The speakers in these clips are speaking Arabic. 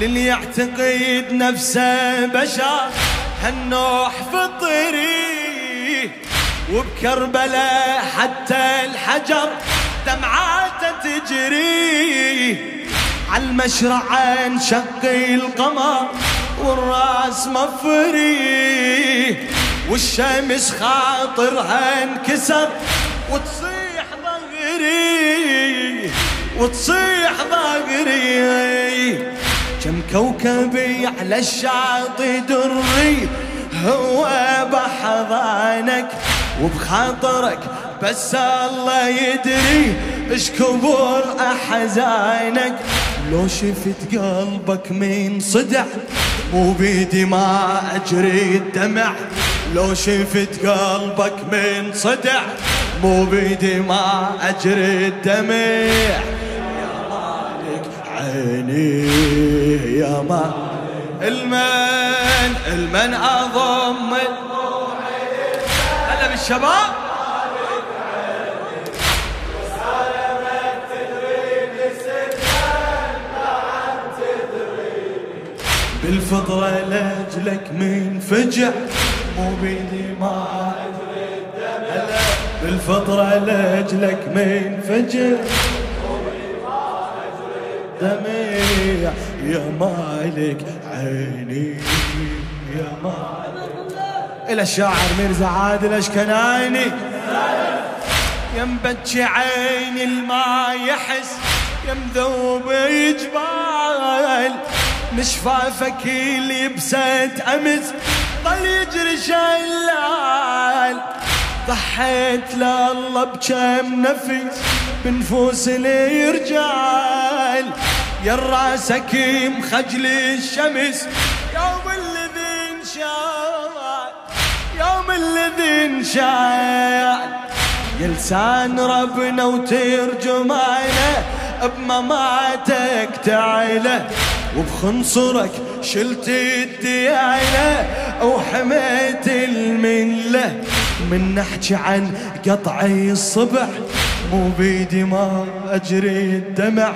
للي يعتقد نفسه بشر هالنوح فطري وبكربلاء حتى الحجر دمعاته تجري. عالمشرعة انشق القمر والراس مفري والشمس خاطرها انكسر وتصيح ظهري وتصيح ظهري. كم كوكبي على الشاطئ دري هو بحضانك وبخاطرك بس الله يدري اش كبر أحزانك. لو شفت قلبك من صدع مو بيدي ما اجري الدمع لو شفت قلبك من صدع مو بيدي ما اجري الدمع. عيني يا ما المن المن أضم. هلا بالشباب. بالفطرة لأجلك من فجع مو بيدي ما هلا بالفطرة لأجلك من فجع دميع يا مالك عيني يا مالك. إلى الشاعر ميرزا عادل أشكناني. يا مبكي عيني الما يحس يا مذوب جبال مشفافك اللي بسد أمس ضل يجري شلال ضحيت لله بكم نفس بنفوس الرجال يا راسك مخجل الشمس. يوم الذي انشال يوم الذي انشال يا لسان ربنا وترجمانه بمماتك تعله وبخنصرك شلت الديانة وحميت الملة. من نحكي عن قطع الصبح مو بيدي ما أجري الدمع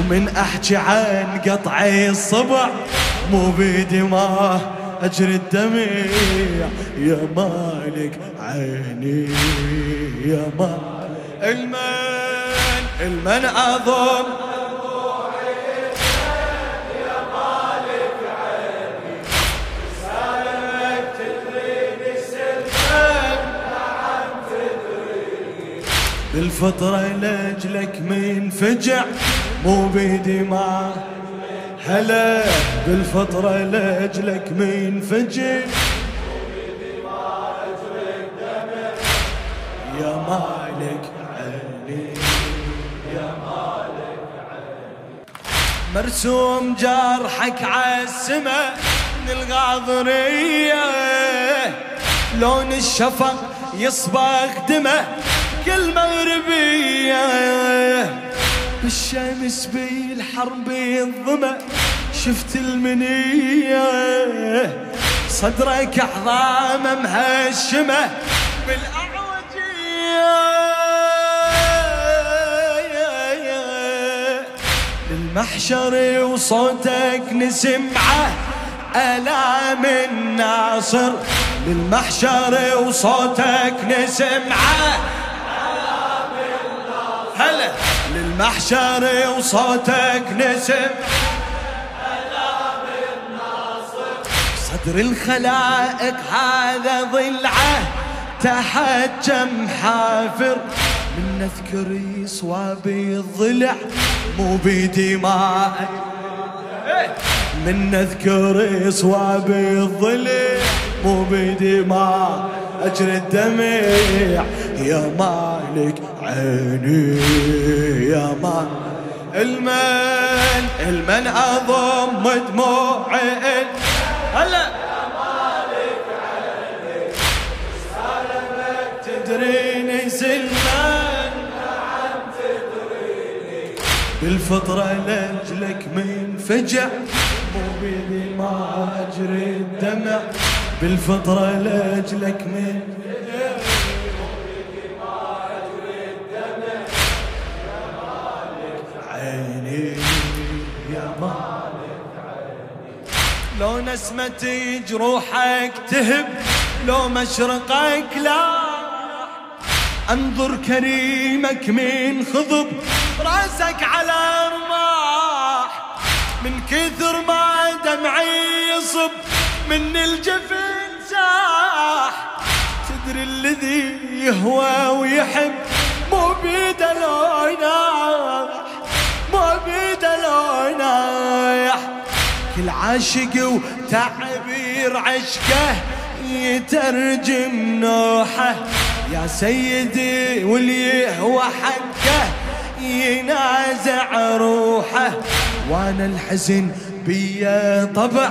ومن أحكي عن قطع الصبح مو بيدي ما أجري الدمع. يا مالك عيني يا مالك المن المن أظن بالفطرة لأجلك من فجع مو بيدي ما هلا بالفطرة لأجلك من فجع يا مالك عيني يا مالك عيني. مرسوم جرحك عالسما من الغاضرية. لون الشفق يصبغ دمه كل مغربية بالشمس بالحرب الظمأ شفت المنية. صدرك عظام مهشمة بالأعوجية. للمحشر وصوتك نسمعه. ألام الناصر. للمحشر وصوتك نسمعه. هلا. للمحشر وصوتك نسم صدر الخلائق هذا ضلعة تحجم حافر. من نذكر صوابي الضلع مو بيدي ما من نذكر صوابي الضلع مو بيدي ما اجري الدمع يا مالك عيني يا ما المن المن أضم دموعي هلا. تدريني سلمان بالفطرة لأجلك من فجع مو ما أجري الدمع. بالفطرة لأجلك من عيني لو نسمة جروحك تهب لو مشرقك لا. انظر كريمك من خضب رأسك على رماح. من كثر ما دمعي يصب من الجفن ساح. تدري الذي يهوى ويحب مو بيده لو كل عاشق وتعبير عشقه يترجم نوحه. يا سيدي واللي يهوى حقه ينازع روحه. وأنا الحزن بيا طبع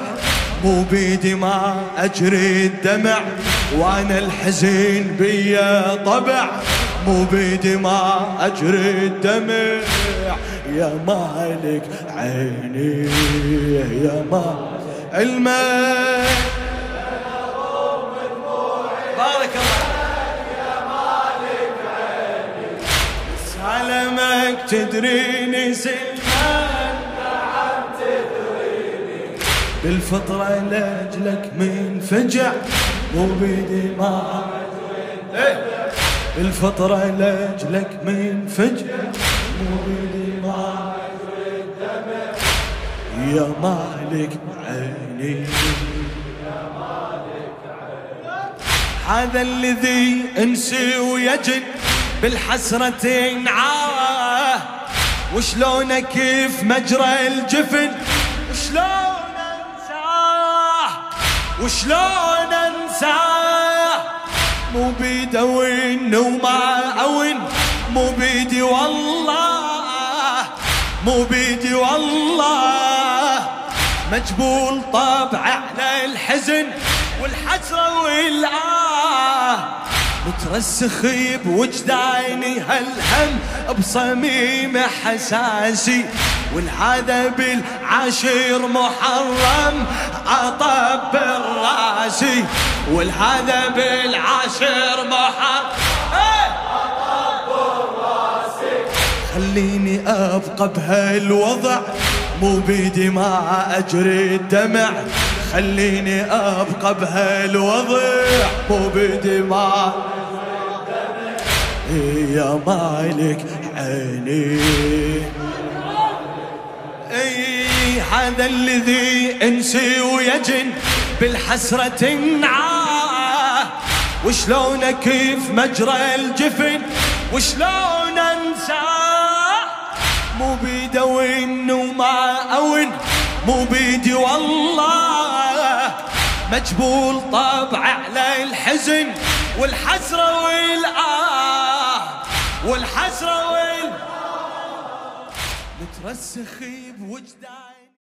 مو بيدي ما اجري الدمع. وأنا الحزن بيا طبع مو بيدي ما اجري الدمع. يا مالك عيني يا مالك المال بارك الله سلامك تدريني سلمان بالفطرة لأجلك من فجع مو ما إيه. بالفطرة لأجلك من فجع ما يا مالك عيني. هذا الذي انسي ويجد بالحسرة ينعاه وشلون كيف مجرى الجفن؟ وشلون انساه؟ وشلون انساه؟ مو بيدي وين وما مجبول طبع على الحزن والحسرة والآه مترسخ بوجداني هالهم بصميم حساسي والعذاب العاشر محرم عطب الراسي والعذاب العاشر محرم. خليني أبقى بهالوضع. مو بيدي ما أجري الدمع. خليني أبقى بهالوضع. مو بيدي ما يا مالك عيني. إي هذا الذي انسي ويجن بالحسرة نعاه وشلون كيف مجرى الجفن؟ وشلون أنساه؟ مو وما اون مو بيدي والله. مجبول طبع على الحزن والحسرة والآه. والحسرة وال مترسخ بوجداني